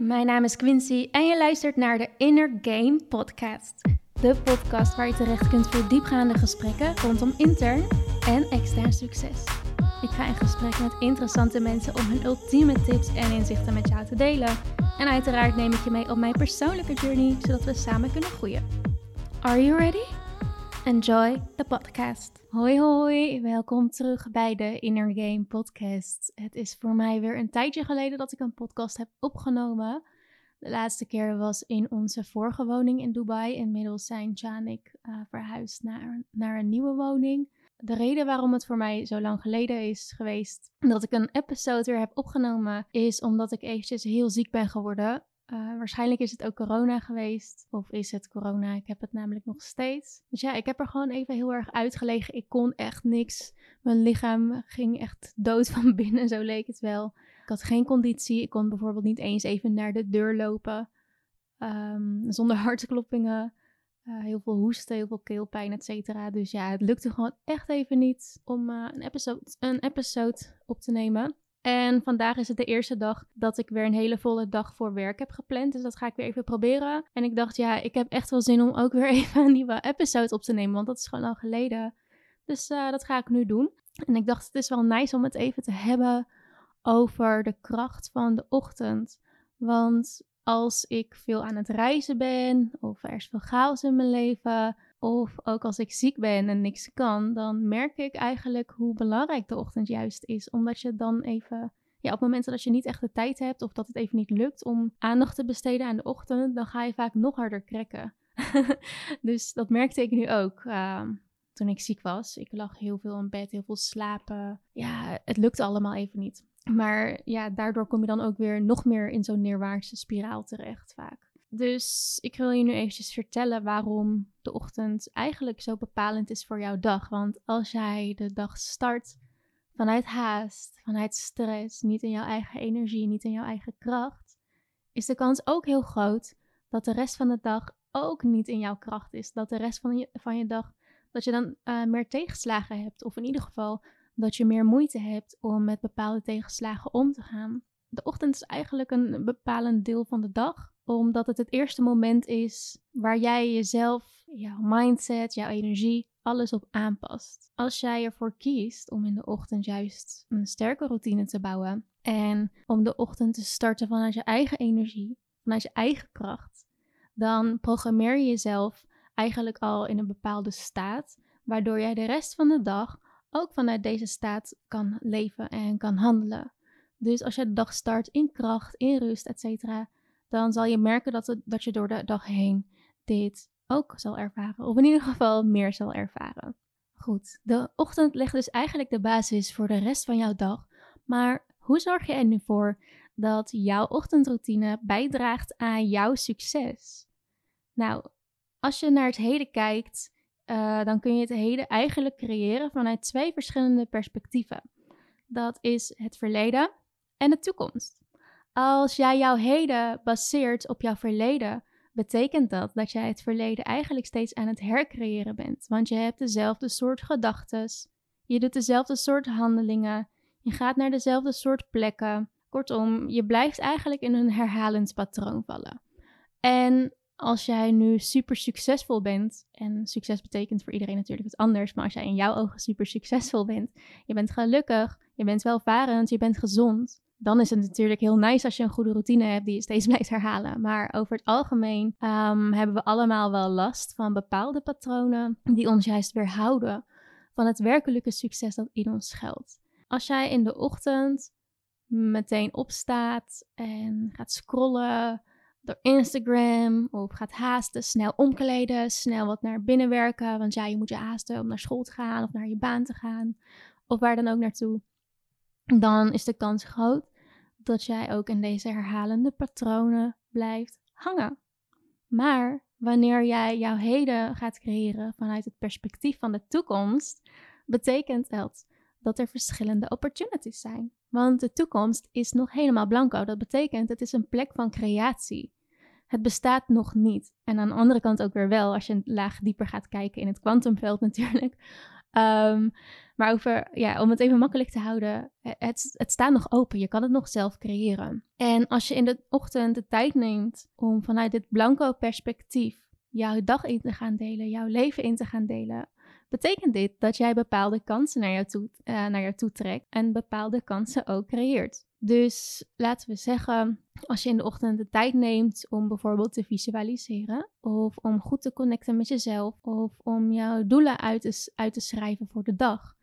mijn naam is Quincy en je luistert naar de Inner Game Podcast. De podcast waar je terecht kunt voor diepgaande gesprekken rondom intern en extern succes. Ik ga in gesprek met interessante mensen om hun ultieme tips en inzichten met jou te delen. En uiteraard neem ik je mee op mijn persoonlijke journey, zodat we samen kunnen groeien. Are you ready? Enjoy the podcast. Hoi hoi, welkom terug bij de Inner Game podcast. Het is voor mij weer een tijdje geleden dat ik een podcast heb opgenomen. De laatste keer was in onze vorige woning in Dubai. Inmiddels zijn Jan en ik uh, verhuisd naar, naar een nieuwe woning. De reden waarom het voor mij zo lang geleden is geweest dat ik een episode weer heb opgenomen, is omdat ik eventjes heel ziek ben geworden. Uh, waarschijnlijk is het ook corona geweest. Of is het corona? Ik heb het namelijk nog steeds. Dus ja, ik heb er gewoon even heel erg uitgelegen. Ik kon echt niks. Mijn lichaam ging echt dood van binnen, zo leek het wel. Ik had geen conditie. Ik kon bijvoorbeeld niet eens even naar de deur lopen. Um, zonder hartkloppingen. Uh, heel veel hoesten, heel veel keelpijn, et cetera. Dus ja, het lukte gewoon echt even niet om uh, een, episode, een episode op te nemen. En vandaag is het de eerste dag dat ik weer een hele volle dag voor werk heb gepland. Dus dat ga ik weer even proberen. En ik dacht, ja, ik heb echt wel zin om ook weer even een nieuwe episode op te nemen. Want dat is gewoon al geleden. Dus uh, dat ga ik nu doen. En ik dacht, het is wel nice om het even te hebben over de kracht van de ochtend. Want als ik veel aan het reizen ben, of er is veel chaos in mijn leven, of ook als ik ziek ben en niks kan, dan merk ik eigenlijk hoe belangrijk de ochtend juist is. Omdat je dan even, ja, op momenten dat je niet echt de tijd hebt of dat het even niet lukt om aandacht te besteden aan de ochtend, dan ga je vaak nog harder krekken. dus dat merkte ik nu ook. Uh, toen ik ziek was. Ik lag heel veel in bed, heel veel slapen. Ja, het lukte allemaal even niet. Maar ja, daardoor kom je dan ook weer nog meer in zo'n neerwaartse spiraal terecht vaak. Dus ik wil je nu eventjes vertellen waarom de ochtend eigenlijk zo bepalend is voor jouw dag. Want als jij de dag start vanuit haast, vanuit stress, niet in jouw eigen energie, niet in jouw eigen kracht, is de kans ook heel groot dat de rest van de dag ook niet in jouw kracht is. Dat de rest van je, van je dag, dat je dan uh, meer tegenslagen hebt. Of in ieder geval dat je meer moeite hebt om met bepaalde tegenslagen om te gaan. De ochtend is eigenlijk een bepalend deel van de dag omdat het het eerste moment is waar jij jezelf, jouw mindset, jouw energie, alles op aanpast. Als jij ervoor kiest om in de ochtend juist een sterke routine te bouwen en om de ochtend te starten vanuit je eigen energie, vanuit je eigen kracht, dan programmeer je jezelf eigenlijk al in een bepaalde staat, waardoor jij de rest van de dag ook vanuit deze staat kan leven en kan handelen. Dus als je de dag start in kracht, in rust, etc., dan zal je merken dat, dat je door de dag heen dit ook zal ervaren. Of in ieder geval meer zal ervaren. Goed, de ochtend legt dus eigenlijk de basis voor de rest van jouw dag. Maar hoe zorg je er nu voor dat jouw ochtendroutine bijdraagt aan jouw succes? Nou, als je naar het heden kijkt, uh, dan kun je het heden eigenlijk creëren vanuit twee verschillende perspectieven. Dat is het verleden en de toekomst. Als jij jouw heden baseert op jouw verleden, betekent dat dat jij het verleden eigenlijk steeds aan het hercreëren bent. Want je hebt dezelfde soort gedachten, je doet dezelfde soort handelingen, je gaat naar dezelfde soort plekken. Kortom, je blijft eigenlijk in een herhalend patroon vallen. En als jij nu super succesvol bent, en succes betekent voor iedereen natuurlijk wat anders, maar als jij in jouw ogen super succesvol bent, je bent gelukkig, je bent welvarend, je bent gezond, dan is het natuurlijk heel nice als je een goede routine hebt die je steeds blijft herhalen. Maar over het algemeen um, hebben we allemaal wel last van bepaalde patronen die ons juist weerhouden van het werkelijke succes dat in ons geldt. Als jij in de ochtend meteen opstaat en gaat scrollen door Instagram of gaat haasten, snel omkleden, snel wat naar binnen werken, want ja, je moet je haasten om naar school te gaan of naar je baan te gaan of waar dan ook naartoe dan is de kans groot dat jij ook in deze herhalende patronen blijft hangen. Maar wanneer jij jouw heden gaat creëren vanuit het perspectief van de toekomst, betekent dat dat er verschillende opportunities zijn. Want de toekomst is nog helemaal blanco. Dat betekent het is een plek van creatie. Het bestaat nog niet. En aan de andere kant ook weer wel, als je een laag dieper gaat kijken in het kwantumveld natuurlijk. Ehm, maar over, ja, om het even makkelijk te houden, het, het staat nog open. Je kan het nog zelf creëren. En als je in de ochtend de tijd neemt om vanuit dit blanco perspectief jouw dag in te gaan delen, jouw leven in te gaan delen, betekent dit dat jij bepaalde kansen naar jou toe, uh, naar jou toe trekt en bepaalde kansen ook creëert. Dus laten we zeggen, als je in de ochtend de tijd neemt om bijvoorbeeld te visualiseren, of om goed te connecten met jezelf, of om jouw doelen uit te, uit te schrijven voor de dag,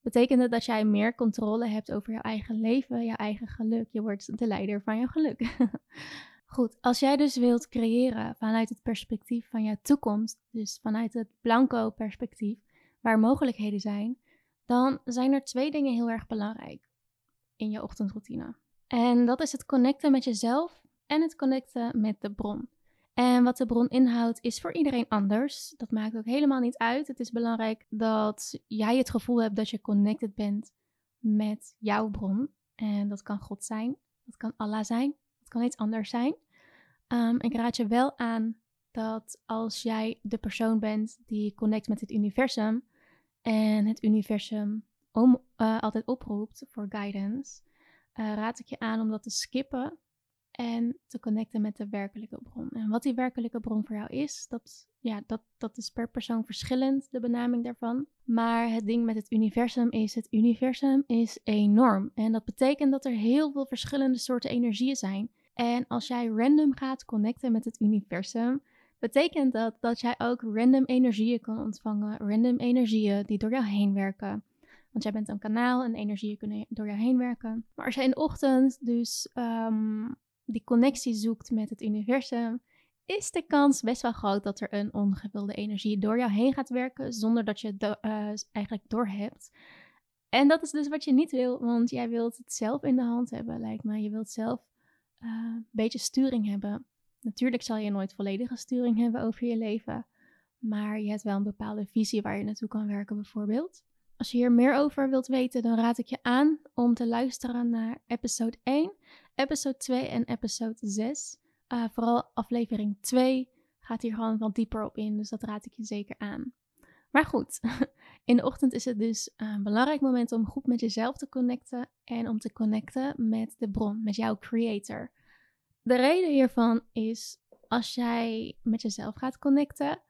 betekent het dat jij meer controle hebt over jouw eigen leven, jouw eigen geluk. Je wordt de leider van jouw geluk. Goed, als jij dus wilt creëren vanuit het perspectief van jouw toekomst, dus vanuit het blanco perspectief, waar mogelijkheden zijn, dan zijn er twee dingen heel erg belangrijk in je ochtendroutine. En dat is het connecten met jezelf en het connecten met de bron. En wat de bron inhoudt is voor iedereen anders. Dat maakt ook helemaal niet uit. Het is belangrijk dat jij het gevoel hebt dat je connected bent met jouw bron. En dat kan God zijn, dat kan Allah zijn, dat kan iets anders zijn. Um, ik raad je wel aan dat als jij de persoon bent die connect met het universum en het universum om, uh, altijd oproept voor guidance, uh, raad ik je aan om dat te skippen en te connecten met de werkelijke bron. En wat die werkelijke bron voor jou is, dat, ja, dat, dat is per persoon verschillend, de benaming daarvan. Maar het ding met het universum is, het universum is enorm. En dat betekent dat er heel veel verschillende soorten energieën zijn. En als jij random gaat connecten met het universum, betekent dat dat jij ook random energieën kan ontvangen. Random energieën die door jou heen werken. Want jij bent een kanaal en energieën kunnen door jou heen werken. Maar als jij in de ochtend dus um, die connectie zoekt met het universum, is de kans best wel groot dat er een ongewilde energie door jou heen gaat werken zonder dat je het uh, eigenlijk doorhebt. En dat is dus wat je niet wil, want jij wilt het zelf in de hand hebben, lijkt me. Je wilt zelf uh, een beetje sturing hebben. Natuurlijk zal je nooit volledige sturing hebben over je leven, maar je hebt wel een bepaalde visie waar je naartoe kan werken, bijvoorbeeld. Als je hier meer over wilt weten, dan raad ik je aan om te luisteren naar episode 1, episode 2 en episode 6. Uh, eh, vooral aflevering 2 gaat hier gewoon wat dieper op in, dus dat raad ik je zeker aan. Maar goed, in de ochtend is het dus een belangrijk moment om goed met jezelf te connecten en om te connecten met de bron, met jouw creator. De reden hiervan is als jij met jezelf gaat connecten,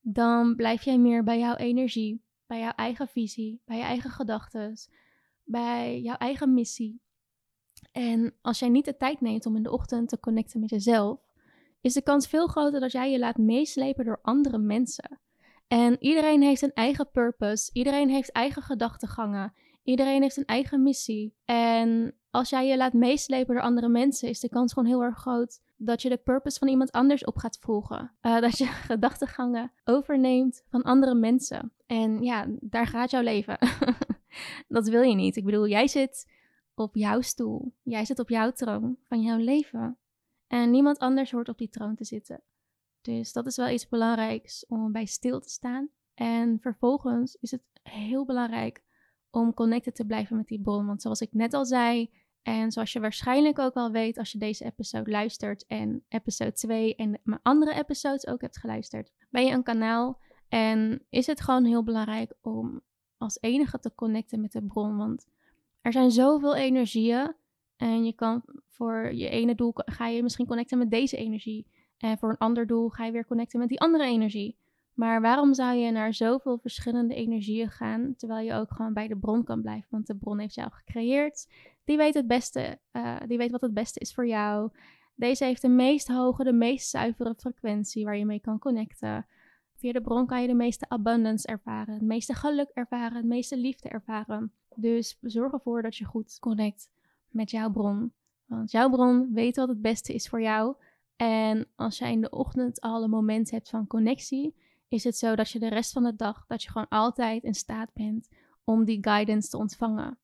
dan blijf jij meer bij jouw energie, bij jouw eigen visie, bij je eigen gedachten, bij jouw eigen missie. En als jij niet de tijd neemt om in de ochtend te connecten met jezelf, is de kans veel groter dat jij je laat meeslepen door andere mensen. En iedereen heeft een eigen purpose, iedereen heeft eigen gedachtegangen, iedereen heeft een eigen missie. En als jij je laat meeslepen door andere mensen, is de kans gewoon heel erg groot dat je de purpose van iemand anders op gaat volgen. Uh, dat je gedachtegangen overneemt van andere mensen. En ja, daar gaat jouw leven. dat wil je niet. Ik bedoel, jij zit op jouw stoel. Jij zit op jouw troon van jouw leven. En niemand anders hoort op die troon te zitten. Dus dat is wel iets belangrijks om bij stil te staan. En vervolgens is het heel belangrijk om connected te blijven met die bron. Want zoals ik net al zei, en zoals je waarschijnlijk ook al weet als je deze episode luistert en episode 2 en mijn andere episodes ook hebt geluisterd, ben je een kanaal en is het gewoon heel belangrijk om als enige te connecten met de bron. Want er zijn zoveel energieën en je kan voor je ene doel ga je misschien connecten met deze energie. En voor een ander doel ga je weer connecten met die andere energie. Maar waarom zou je naar zoveel verschillende energieën gaan, terwijl je ook gewoon bij de bron kan blijven? Want de bron heeft jou gecreëerd. Die weet het beste, uh, die weet wat het beste is voor jou. Deze heeft de meest hoge, de meest zuivere frequentie waar je mee kan connecten. Via de bron kan je de meeste abundance ervaren, het meeste geluk ervaren, het meeste liefde ervaren. Dus zorg ervoor dat je goed connect met jouw bron. Want jouw bron weet wat het beste is voor jou. En als jij in de ochtend al een moment hebt van connectie, is het zo dat je de rest van de dag, dat je gewoon altijd in staat bent om die guidance te ontvangen.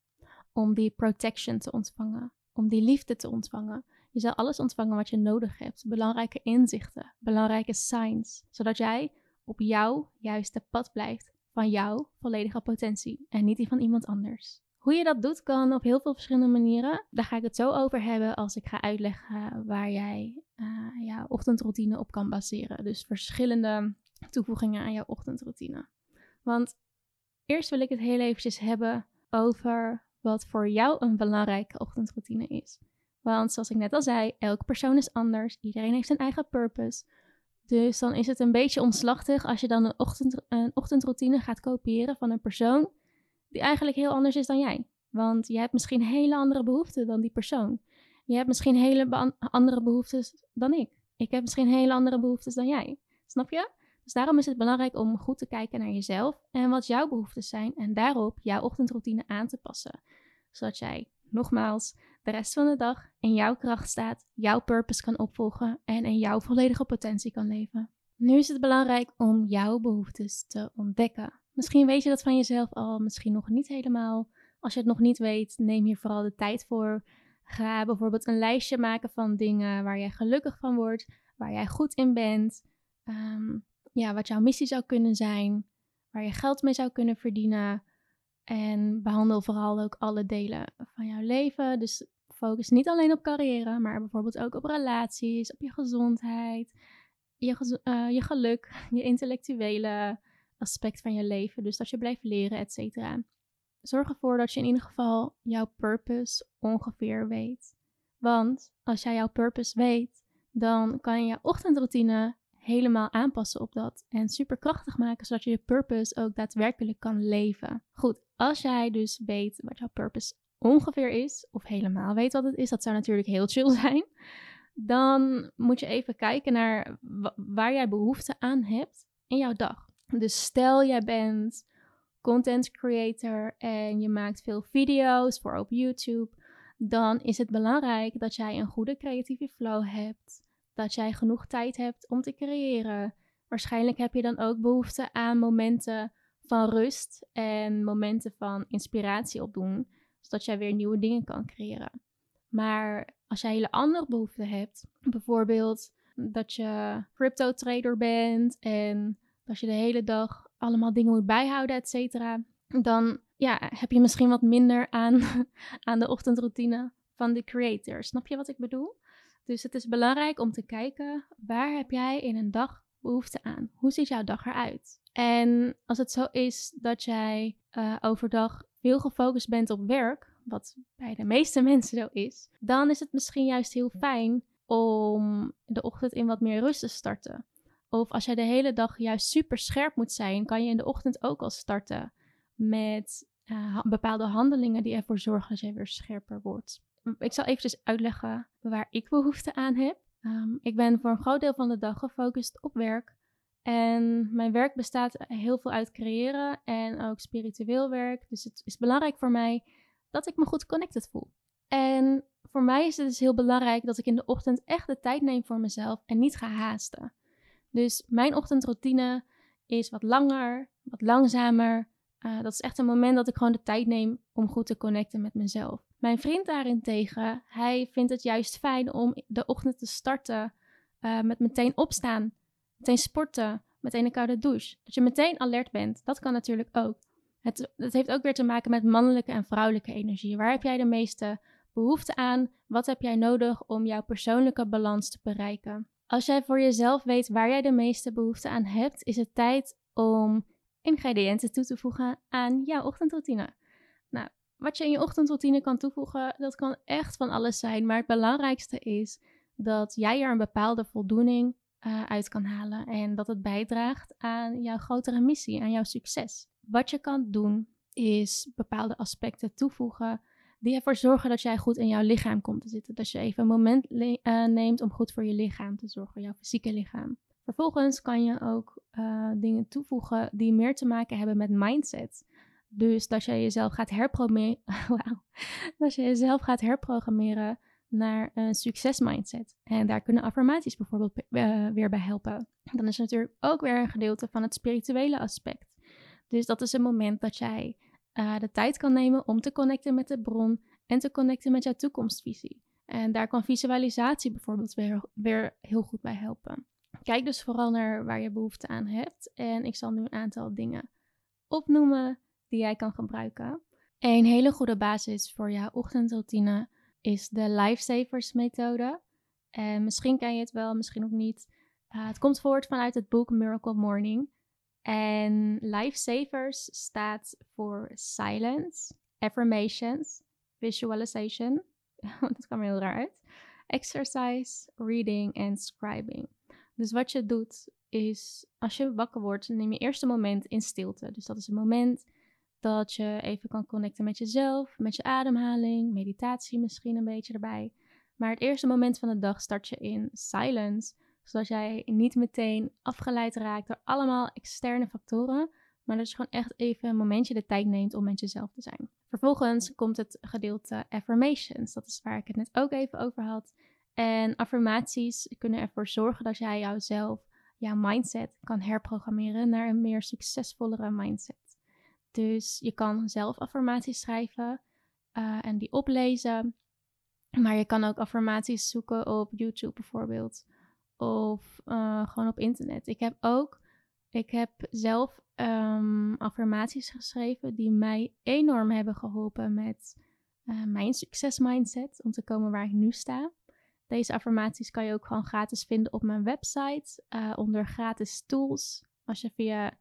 Om die protection te ontvangen. Om die liefde te ontvangen. Je zal alles ontvangen wat je nodig hebt. Belangrijke inzichten, belangrijke signs. Zodat jij op jouw juiste pad blijft van jouw volledige potentie en niet die van iemand anders. Hoe je dat doet kan op heel veel verschillende manieren. Daar ga ik het zo over hebben als ik ga uitleggen waar jij uh, ochtendroutine op kan baseren. Dus verschillende toevoegingen aan jouw ochtendroutine. Want eerst wil ik het heel eventjes hebben over wat voor jou een belangrijke ochtendroutine is. Want zoals ik net al zei, elke persoon is anders. Iedereen heeft zijn eigen purpose. Dus dan is het een beetje omslachtig als je dan een, ochtend, een ochtendroutine gaat kopiëren van een persoon die eigenlijk heel anders is dan jij. Want je hebt misschien hele andere behoeften dan die persoon. Je hebt misschien hele andere behoeftes dan ik. Ik heb misschien hele andere behoeftes dan jij. Snap je? Dus daarom is het belangrijk om goed te kijken naar jezelf en wat jouw behoeftes zijn en daarop jouw ochtendroutine aan te passen. Zodat jij, nogmaals, de rest van de dag in jouw kracht staat, jouw purpose kan opvolgen en in jouw volledige potentie kan leven. Nu is het belangrijk om jouw behoeftes te ontdekken. Misschien weet je dat van jezelf al, misschien nog niet helemaal. Als je het nog niet weet, neem hier vooral de tijd voor. Ga bijvoorbeeld een lijstje maken van dingen waar jij gelukkig van wordt, waar jij goed in bent. Ehm, ja, wat jouw missie zou kunnen zijn, waar je geld mee zou kunnen verdienen. En behandel vooral ook alle delen van jouw leven. Dus focus niet alleen op carrière, maar bijvoorbeeld ook op relaties, op je gezondheid, je, uh, je geluk, je intellectuele aspect van je leven. Dus dat je blijft leren, et cetera. Zorg ervoor dat je in ieder geval jouw purpose ongeveer weet. Want als jij jouw purpose weet, dan kan je je ochtendroutine helemaal aanpassen op dat. En superkrachtig maken, zodat je je purpose ook daadwerkelijk kan leven. Goed, als jij dus weet wat jouw purpose ongeveer is, of helemaal weet wat het is, dat zou natuurlijk heel chill zijn. Dan moet je even kijken naar waar jij behoefte aan hebt in jouw dag. Dus stel jij bent content creator en je maakt veel video's voor op YouTube, dan is het belangrijk dat jij een goede creatieve flow hebt, dat jij genoeg tijd hebt om te creëren. Waarschijnlijk heb je dan ook behoefte aan momenten van rust en momenten van inspiratie opdoen, zodat jij weer nieuwe dingen kan creëren. Maar als jij hele andere behoeften hebt, bijvoorbeeld dat je crypto trader bent en als je de hele dag allemaal dingen moet bijhouden, et cetera, dan ja, heb je misschien wat minder aan, aan de ochtendroutine van de creator. Snap je wat ik bedoel? Dus het is belangrijk om te kijken, waar heb jij in een dag behoefte aan? Hoe ziet jouw dag eruit? En als het zo is dat jij uh, overdag veel gefocust bent op werk, wat bij de meeste mensen zo is, dan is het misschien juist heel fijn om de ochtend in wat meer rust te starten. Of als jij de hele dag juist super scherp moet zijn, kan je in de ochtend ook al starten met uh, bepaalde handelingen die ervoor zorgen dat jij weer scherper wordt. Ik zal eventjes uitleggen waar ik behoefte aan heb. Um, ik ben voor een groot deel van de dag gefocust op werk. En mijn werk bestaat heel veel uit creëren en ook spiritueel werk. Dus het is belangrijk voor mij dat ik me goed connected voel. En voor mij is het dus heel belangrijk dat ik in de ochtend echt de tijd neem voor mezelf en niet ga haasten. Dus mijn ochtendroutine is wat langer, wat langzamer. Uh, dat is echt een moment dat ik gewoon de tijd neem om goed te connecten met mezelf. Mijn vriend daarentegen, hij vindt het juist fijn om de ochtend te starten uh, met meteen opstaan, meteen sporten, meteen een koude douche. Dat je meteen alert bent, dat kan natuurlijk ook. Het, het heeft ook weer te maken met mannelijke en vrouwelijke energie. Waar heb jij de meeste behoefte aan? Wat heb jij nodig om jouw persoonlijke balans te bereiken? Als jij voor jezelf weet waar jij de meeste behoefte aan hebt, is het tijd om ingrediënten toe te voegen aan jouw ochtendroutine. Wat je in je ochtendroutine kan toevoegen, dat kan echt van alles zijn. Maar het belangrijkste is dat jij er een bepaalde voldoening uh, uit kan halen. En dat het bijdraagt aan jouw grotere missie, aan jouw succes. Wat je kan doen, is bepaalde aspecten toevoegen die ervoor zorgen dat jij goed in jouw lichaam komt te zitten. Dat je even een moment uh, neemt om goed voor je lichaam te zorgen, jouw fysieke lichaam. Vervolgens kan je ook uh, dingen toevoegen die meer te maken hebben met mindset. Dus dat je jezelf gaat herprogrammeren, je jezelf gaat herprogrammeren naar een succesmindset. En daar kunnen affirmaties bijvoorbeeld uh, weer bij helpen. Dan is er natuurlijk ook weer een gedeelte van het spirituele aspect. Dus dat is een moment dat jij uh, de tijd kan nemen om te connecten met de bron en te connecten met jouw toekomstvisie. En daar kan visualisatie bijvoorbeeld weer, weer heel goed bij helpen. Kijk dus vooral naar waar je behoefte aan hebt. En ik zal nu een aantal dingen opnoemen die jij kan gebruiken. Een hele goede basis voor jouw ochtendroutine is de Lifesavers methode. En misschien ken je het wel, misschien ook niet. Uh, het komt voort vanuit het boek Miracle Morning. En Lifesavers staat voor silence, affirmations, visualization. dat kwam heel raar uit. Exercise, reading en scribing. Dus wat je doet is, als je wakker wordt, neem je eerst een moment in stilte. Dus dat is een moment dat je even kan connecten met jezelf, met je ademhaling, meditatie misschien een beetje erbij. Maar het eerste moment van de dag start je in silence, zodat jij niet meteen afgeleid raakt door allemaal externe factoren, maar dat je gewoon echt even een momentje de tijd neemt om met jezelf te zijn. Vervolgens komt het gedeelte affirmations, dat is waar ik het net ook even over had. En affirmaties kunnen ervoor zorgen dat jij jouzelf, jouw mindset kan herprogrammeren naar een meer succesvollere mindset. Dus je kan zelf affirmaties schrijven uh, en die oplezen. Maar je kan ook affirmaties zoeken op YouTube bijvoorbeeld. Of uh, gewoon op internet. Ik heb ook, ik heb zelf um, affirmaties geschreven die mij enorm hebben geholpen met uh, mijn succesmindset. Om te komen waar ik nu sta. Deze affirmaties kan je ook gewoon gratis vinden op mijn website. Onder gratis tools. Als je via,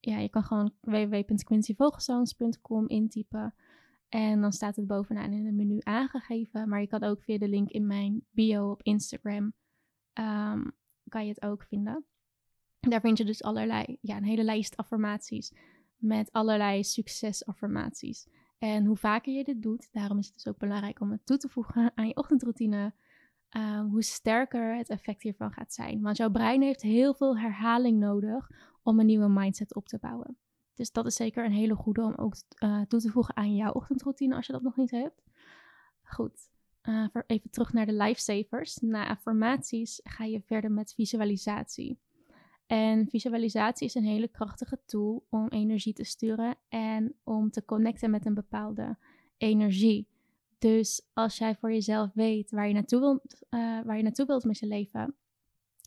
ja, je kan gewoon www.quincyvogelzoons.com intypen. En dan staat het bovenaan in het menu aangegeven. Maar je kan ook via de link in mijn bio op Instagram, um, kan je het ook vinden. Daar vind je dus allerlei, ja, een hele lijst affirmaties met allerlei succesaffirmaties. En hoe vaker je dit doet, daarom is het dus ook belangrijk om het toe te voegen aan je ochtendroutine, uh, hoe sterker het effect hiervan gaat zijn. Want jouw brein heeft heel veel herhaling nodig om een nieuwe mindset op te bouwen. Dus dat is zeker een hele goede om ook uh, toe te voegen aan jouw ochtendroutine als je dat nog niet hebt. Goed, uh, even terug naar de lifesavers. Na affirmaties ga je verder met visualisatie. En visualisatie is een hele krachtige tool om energie te sturen en om te connecten met een bepaalde energie. Dus als jij voor jezelf weet waar je naartoe wilt, uh, waar je naartoe wilt met je leven.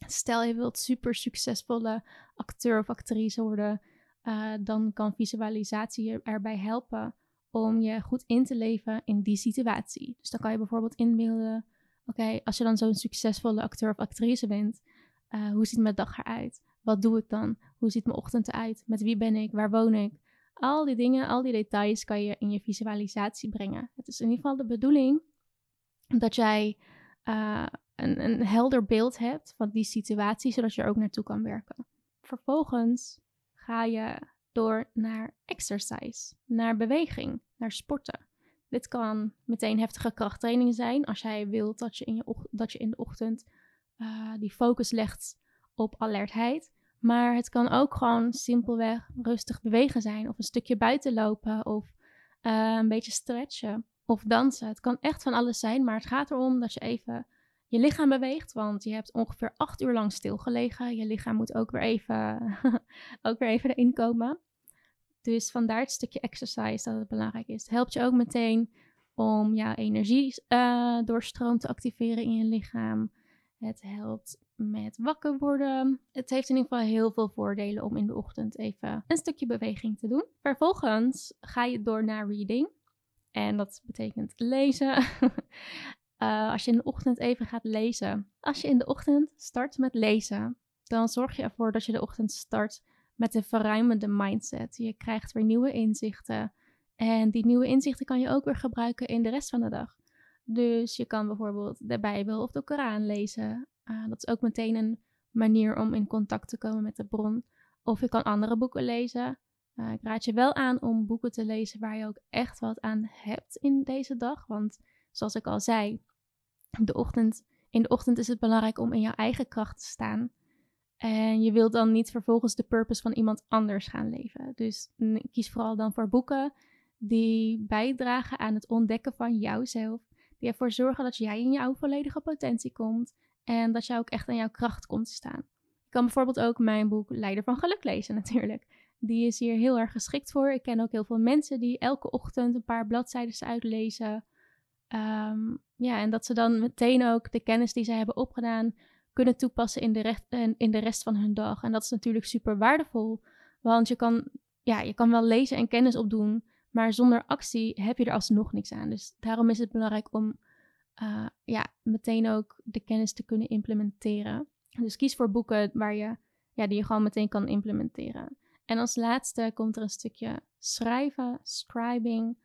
Stel je wilt super succesvolle acteur of actrice worden uh, dan kan visualisatie je erbij helpen om je goed in te leven in die situatie. Dus dan kan je bijvoorbeeld inbeelden, oké, als je dan zo'n succesvolle acteur of actrice bent, uh, hoe ziet mijn dag eruit? Wat doe ik dan? Hoe ziet mijn ochtend eruit? Met wie ben ik? Waar woon ik? Al die dingen, al die details kan je in je visualisatie brengen. Het is in ieder geval de bedoeling dat jij uh, een, een helder beeld hebt van die situatie, zodat je er ook naartoe kan werken. Vervolgens ga je door naar exercise, naar beweging, naar sporten. Dit kan meteen heftige krachttraining zijn als jij wilt dat je in, je, dat je in de ochtend uh, die focus legt op alertheid. Maar het kan ook gewoon simpelweg rustig bewegen zijn, of een stukje buiten lopen, of uh, een beetje stretchen, of dansen. Het kan echt van alles zijn, maar het gaat erom dat je even je lichaam beweegt, want je hebt ongeveer acht uur lang stilgelegen. Je lichaam moet ook weer even, ook weer even erin komen. Dus vandaar het stukje exercise dat het belangrijk is. Het helpt je ook meteen om jouw energie uh, doorstroom te activeren in je lichaam. Het helpt met wakker worden. Het heeft in ieder geval heel veel voordelen om in de ochtend even een stukje beweging te doen. Vervolgens ga je door naar reading. En dat betekent lezen. Uh, als je in de ochtend even gaat lezen. Als je in de ochtend start met lezen, dan zorg je ervoor dat je de ochtend start met een verruimende mindset. Je krijgt weer nieuwe inzichten. En die nieuwe inzichten kan je ook weer gebruiken in de rest van de dag. Dus je kan bijvoorbeeld de Bijbel of de Koran lezen. Uh, dat is ook meteen een manier om in contact te komen met de bron. Of je kan andere boeken lezen. Uh, ik raad je wel aan om boeken te lezen waar je ook echt wat aan hebt in deze dag. Want zoals ik al zei, de ochtend, in de ochtend is het belangrijk om in jouw eigen kracht te staan. En je wilt dan niet vervolgens de purpose van iemand anders gaan leven. Dus kies vooral dan voor boeken die bijdragen aan het ontdekken van jouzelf. Die ervoor zorgen dat jij in jouw volledige potentie komt. En dat jij ook echt aan jouw kracht komt te staan. Je kan bijvoorbeeld ook mijn boek Leider van Geluk lezen natuurlijk. Die is hier heel erg geschikt voor. Ik ken ook heel veel mensen die elke ochtend een paar bladzijden uitlezen. Um, ja, en dat ze dan meteen ook de kennis die ze hebben opgedaan kunnen toepassen in de, recht, in de rest van hun dag. En dat is natuurlijk super waardevol, want je kan, ja, je kan wel lezen en kennis opdoen, maar zonder actie heb je er alsnog niks aan. Dus daarom is het belangrijk om uh, ja, meteen ook de kennis te kunnen implementeren. Dus kies voor boeken waar je, ja, die je gewoon meteen kan implementeren. En als laatste komt er een stukje schrijven, scribing.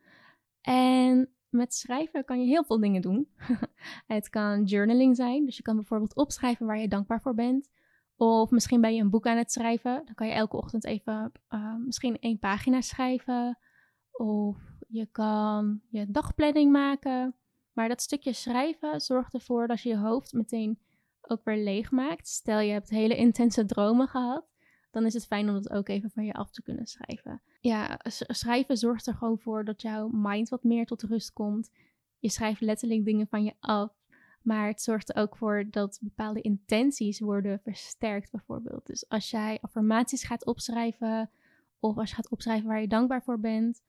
En met schrijven kan je heel veel dingen doen. het kan journaling zijn, dus je kan bijvoorbeeld opschrijven waar je dankbaar voor bent. Of misschien ben je een boek aan het schrijven. Dan kan je elke ochtend even uh, misschien één pagina schrijven. Of je kan je dagplanning maken. Maar dat stukje schrijven zorgt ervoor dat je je hoofd meteen ook weer leeg maakt. Stel je hebt hele intense dromen gehad. Dan is het fijn om dat ook even van je af te kunnen schrijven. Ja, schrijven zorgt er gewoon voor dat jouw mind wat meer tot rust komt. Je schrijft letterlijk dingen van je af. Maar het zorgt er ook voor dat bepaalde intenties worden versterkt, bijvoorbeeld. Dus als jij affirmaties gaat opschrijven, of als je gaat opschrijven waar je dankbaar voor bent,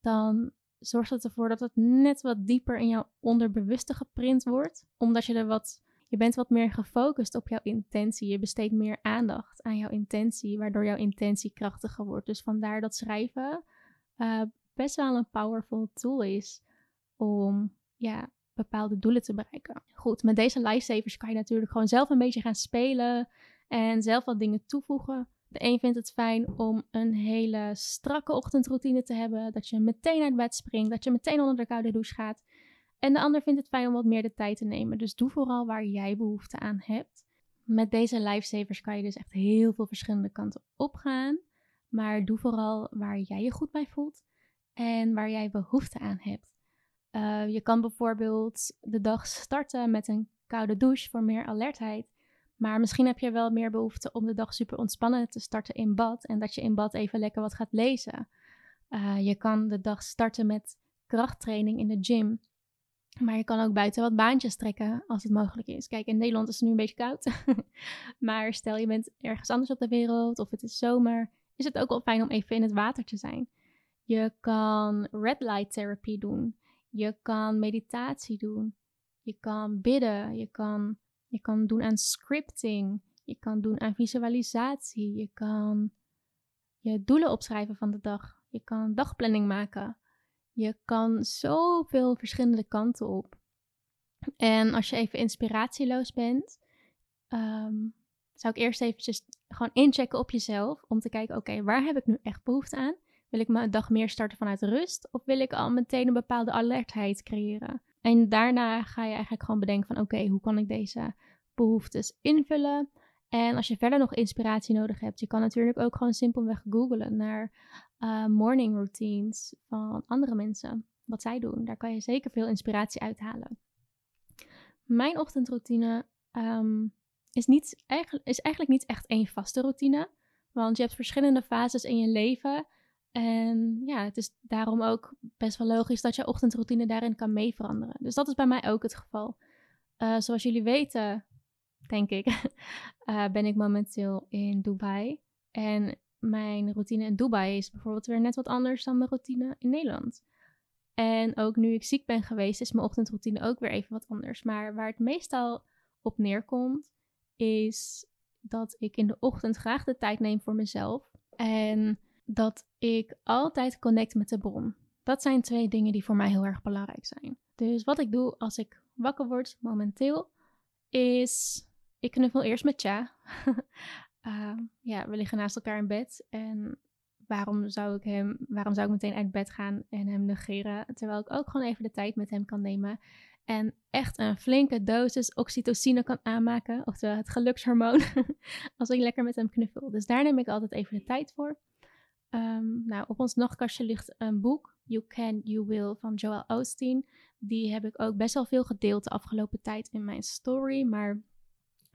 dan zorgt het ervoor dat het net wat dieper in jouw onderbewuste geprint wordt. Omdat je er wat, je bent wat meer gefocust op jouw intentie. Je besteedt meer aandacht aan jouw intentie, waardoor jouw intentie krachtiger wordt. Dus vandaar dat schrijven uh, best wel een powerful tool is om ja, bepaalde doelen te bereiken. Goed, met deze lifesavers kan je natuurlijk gewoon zelf een beetje gaan spelen en zelf wat dingen toevoegen. De een vindt het fijn om een hele strakke ochtendroutine te hebben, dat je meteen uit bed springt, dat je meteen onder de koude douche gaat. En de ander vindt het fijn om wat meer de tijd te nemen. Dus doe vooral waar jij behoefte aan hebt. Met deze lifesavers kan je dus echt heel veel verschillende kanten opgaan. Maar doe vooral waar jij je goed bij voelt en waar jij behoefte aan hebt. Uh, je kan bijvoorbeeld de dag starten met een koude douche voor meer alertheid. Maar misschien heb je wel meer behoefte om de dag super ontspannen te starten in bad. En dat je in bad even lekker wat gaat lezen. Uh, je kan de dag starten met krachttraining in de gym. Maar je kan ook buiten wat baantjes trekken als het mogelijk is. Kijk, in Nederland is het nu een beetje koud. maar stel je bent ergens anders op de wereld of het is zomer, is het ook wel fijn om even in het water te zijn. Je kan red light therapy doen. Je kan meditatie doen. Je kan bidden. Je kan, je kan doen aan scripting. Je kan doen aan visualisatie. Je kan je doelen opschrijven van de dag. Je kan dagplanning maken. Je kan zoveel verschillende kanten op. En als je even inspiratieloos bent, ehm, zou ik eerst eventjes gewoon inchecken op jezelf. Om te kijken, oké, waar heb ik nu echt behoefte aan? Wil ik mijn dag meer starten vanuit rust? Of wil ik al meteen een bepaalde alertheid creëren? En daarna ga je eigenlijk gewoon bedenken van oké, hoe kan ik deze behoeftes invullen? En als je verder nog inspiratie nodig hebt, je kan natuurlijk ook gewoon simpelweg googlen naar uh, morning routines van andere mensen. Wat zij doen. Daar kan je zeker veel inspiratie uithalen. Mijn ochtendroutine um, is, niet, is eigenlijk niet echt één vaste routine. Want je hebt verschillende fases in je leven en ja, het is daarom ook best wel logisch dat je ochtendroutine daarin kan mee veranderen. Dus dat is bij mij ook het geval. Uh, zoals jullie weten, denk ik, uh, ben ik momenteel in Dubai. En mijn routine in Dubai is bijvoorbeeld weer net wat anders dan mijn routine in Nederland. En ook nu ik ziek ben geweest, is mijn ochtendroutine ook weer even wat anders. Maar waar het meestal op neerkomt, is dat ik in de ochtend graag de tijd neem voor mezelf. En dat ik altijd connect met de bron. Dat zijn twee dingen die voor mij heel erg belangrijk zijn. Dus wat ik doe als ik wakker word momenteel, is ik knuffel eerst met Cha. uh, ja, we liggen naast elkaar in bed en waarom zou ik hem, waarom zou ik meteen uit bed gaan en hem negeren, terwijl ik ook gewoon even de tijd met hem kan nemen en echt een flinke dosis oxytocine kan aanmaken, oftewel het gelukshormoon, als ik lekker met hem knuffel. Dus daar neem ik altijd even de tijd voor. Um, nou, op ons nachtkastje ligt een boek, You Can, You Will, van Joel Osteen. Die heb ik ook best wel veel gedeeld de afgelopen tijd in mijn story. Maar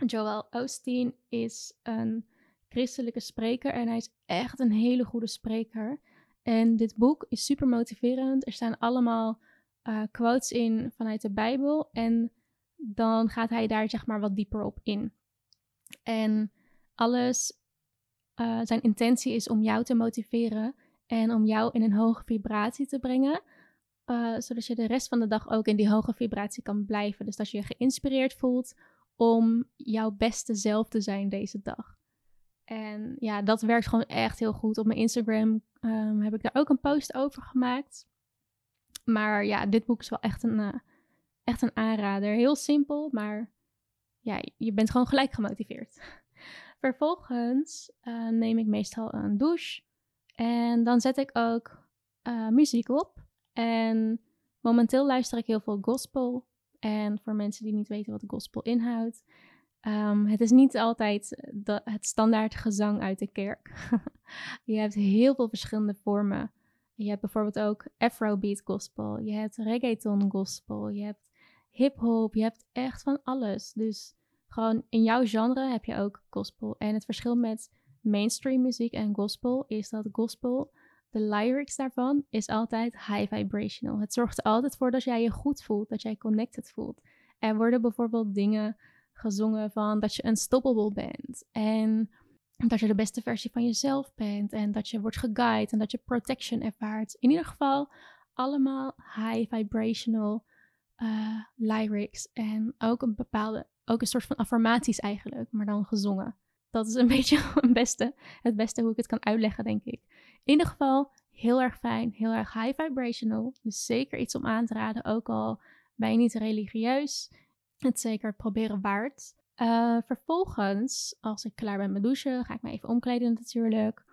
Joel Osteen is een christelijke spreker en hij is echt een hele goede spreker. En dit boek is super motiverend. Er staan allemaal uh, quotes in vanuit de Bijbel en dan gaat hij daar zeg maar wat dieper op in. En alles uh, zijn intentie is om jou te motiveren en om jou in een hoge vibratie te brengen. Uh, zodat je de rest van de dag ook in die hoge vibratie kan blijven. Dus dat je je geïnspireerd voelt om jouw beste zelf te zijn deze dag. En ja, dat werkt gewoon echt heel goed. Op mijn Instagram um, heb ik daar ook een post over gemaakt. Maar ja, dit boek is wel echt een, uh, echt een aanrader. Heel simpel, maar ja, je bent gewoon gelijk gemotiveerd. Vervolgens uh, neem ik meestal een douche. En dan zet ik ook uh, muziek op. En momenteel luister ik heel veel gospel. En voor mensen die niet weten wat gospel inhoudt. Um, het is niet altijd het standaard gezang uit de kerk. je hebt heel veel verschillende vormen. Je hebt bijvoorbeeld ook Afrobeat gospel. Je hebt reggaeton gospel. Je hebt hip-hop. Je hebt echt van alles. Dus gewoon in jouw genre heb je ook gospel. En het verschil met mainstream muziek en gospel is dat gospel, de lyrics daarvan, is altijd high vibrational. Het zorgt er altijd voor dat jij je goed voelt, dat jij connected voelt. Er worden bijvoorbeeld dingen gezongen van dat je unstoppable bent. En dat je de beste versie van jezelf bent. En dat je wordt geguid en dat je protection ervaart. In ieder geval allemaal high vibrational uh, lyrics. En ook een bepaalde ook een soort van affirmaties eigenlijk, maar dan gezongen. Dat is een beetje het beste, het beste hoe ik het kan uitleggen, denk ik. In ieder geval heel erg fijn, heel erg high vibrational. Dus zeker iets om aan te raden, ook al ben je niet religieus. Het zeker proberen waard. Uh, vervolgens, als ik klaar ben met douchen, ga ik me even omkleden natuurlijk.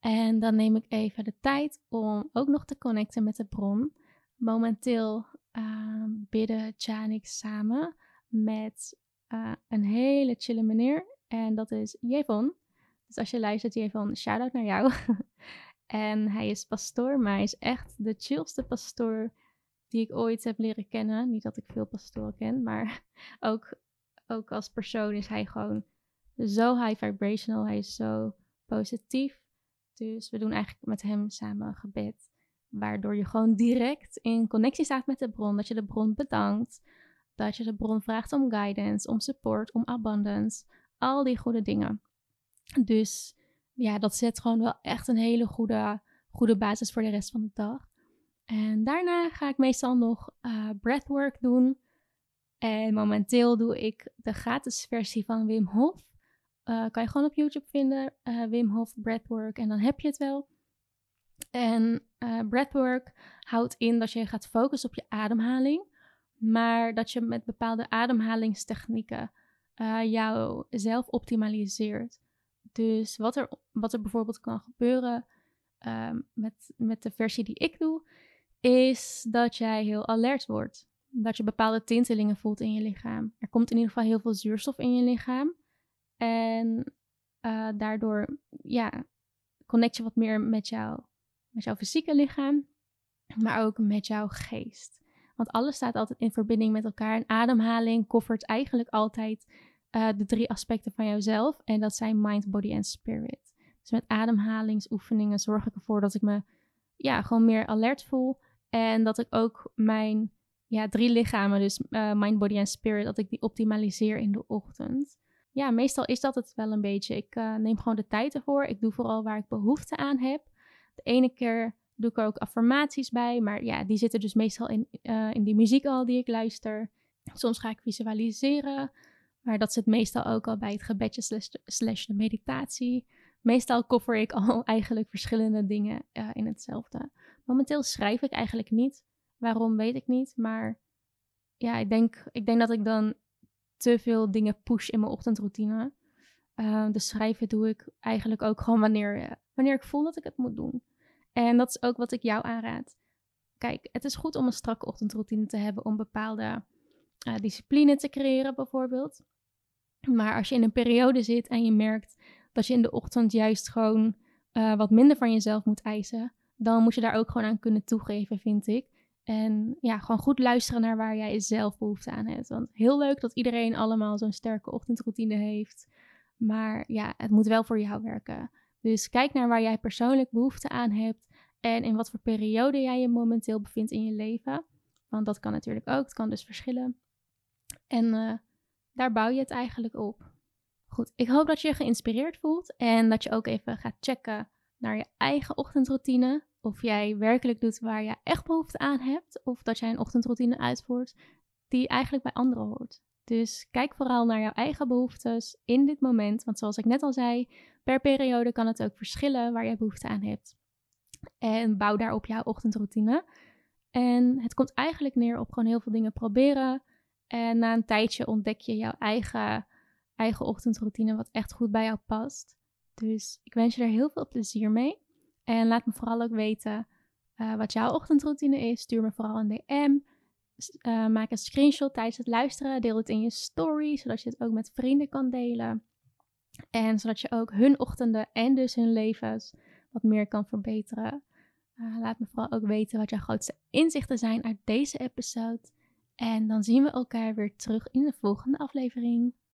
En dan neem ik even de tijd om ook nog te connecten met de bron. Momenteel uh, bidden Tja en ik samen met uh, een hele chille meneer. En dat is Jevon. Dus als je luistert, Jevon, shout-out naar jou. en hij is pastoor, maar hij is echt de chillste pastoor die ik ooit heb leren kennen. Niet dat ik veel pastoren ken, maar ook, ook als persoon is hij gewoon zo high vibrational. Hij is zo positief. Dus we doen eigenlijk met hem samen gebed. Waardoor je gewoon direct in connectie staat met de bron. Dat je de bron bedankt dat je de bron vraagt om guidance, om support, om abundance, al die goede dingen. Dus ja, dat zet gewoon wel echt een hele goede, goede basis voor de rest van de dag. En daarna ga ik meestal nog uh, breathwork doen. En momenteel doe ik de gratis versie van Wim Hof. Uh, kan je gewoon op YouTube vinden, uh, Wim Hof breathwork, en dan heb je het wel. En breathwork houdt in dat je gaat focussen op je ademhaling maar dat je met bepaalde ademhalingstechnieken uh, jou zelf optimaliseert. Dus wat er, wat er bijvoorbeeld kan gebeuren ehm, met, met de versie die ik doe, is dat jij heel alert wordt. Dat je bepaalde tintelingen voelt in je lichaam. Er komt in ieder geval heel veel zuurstof in je lichaam. En uh, daardoor ja, connect je wat meer met, met jouw fysieke lichaam, maar ook met jouw geest. Want alles staat altijd in verbinding met elkaar. En ademhaling koffert eigenlijk altijd uh, de drie aspecten van jouzelf. En dat zijn mind, body en spirit. Dus met ademhalingsoefeningen zorg ik ervoor dat ik me ja, gewoon meer alert voel. En dat ik ook mijn ja, drie lichamen, dus uh, mind, body en spirit, dat ik die optimaliseer in de ochtend. Ja, meestal is dat het wel een beetje. Ik uh, neem gewoon de tijd ervoor. Ik doe vooral waar ik behoefte aan heb. De ene keer doe ik er ook affirmaties bij. Maar ja, die zitten dus meestal in, uh, in die muziek al die ik luister. Soms ga ik visualiseren. Maar dat zit meestal ook al bij het gebedje slash, de meditatie. Meestal koffer ik al eigenlijk verschillende dingen uh, in hetzelfde. Momenteel schrijf ik eigenlijk niet. Waarom weet ik niet. Maar ja, ik denk, ik denk dat ik dan te veel dingen push in mijn ochtendroutine. Uh, dus schrijven doe ik eigenlijk ook gewoon wanneer, wanneer ik voel dat ik het moet doen. En dat is ook wat ik jou aanraad. Kijk, het is goed om een strakke ochtendroutine te hebben om bepaalde uh, discipline te creëren, bijvoorbeeld. Maar als je in een periode zit en je merkt dat je in de ochtend juist gewoon uh, wat minder van jezelf moet eisen, dan moet je daar ook gewoon aan kunnen toegeven, vind ik. En ja, gewoon goed luisteren naar waar jij zelf behoefte aan hebt. Want heel leuk dat iedereen allemaal zo'n sterke ochtendroutine heeft. Maar ja, het moet wel voor jou werken. Dus kijk naar waar jij persoonlijk behoefte aan hebt en in wat voor periode jij je momenteel bevindt in je leven. Want dat kan natuurlijk ook, het kan dus verschillen. En uh, daar bouw je het eigenlijk op. Goed, ik hoop dat je je geïnspireerd voelt en dat je ook even gaat checken naar je eigen ochtendroutine. Of jij werkelijk doet waar je echt behoefte aan hebt, of dat jij een ochtendroutine uitvoert die eigenlijk bij anderen hoort. Dus kijk vooral naar jouw eigen behoeftes in dit moment. Want zoals ik net al zei, per periode kan het ook verschillen waar jij behoefte aan hebt. En bouw daarop jouw ochtendroutine. En het komt eigenlijk neer op gewoon heel veel dingen proberen. En na een tijdje ontdek je jouw eigen eigen ochtendroutine wat echt goed bij jou past. Dus ik wens je er heel veel plezier mee. En laat me vooral ook weten uh, wat jouw ochtendroutine is. Stuur me vooral een DM. Uh, maak een screenshot tijdens het luisteren. Deel het in je story, zodat je het ook met vrienden kan delen. En zodat je ook hun ochtenden en dus hun levens wat meer kan verbeteren. Uh, laat me vooral ook weten wat jouw grootste inzichten zijn uit deze episode. En dan zien we elkaar weer terug in de volgende aflevering.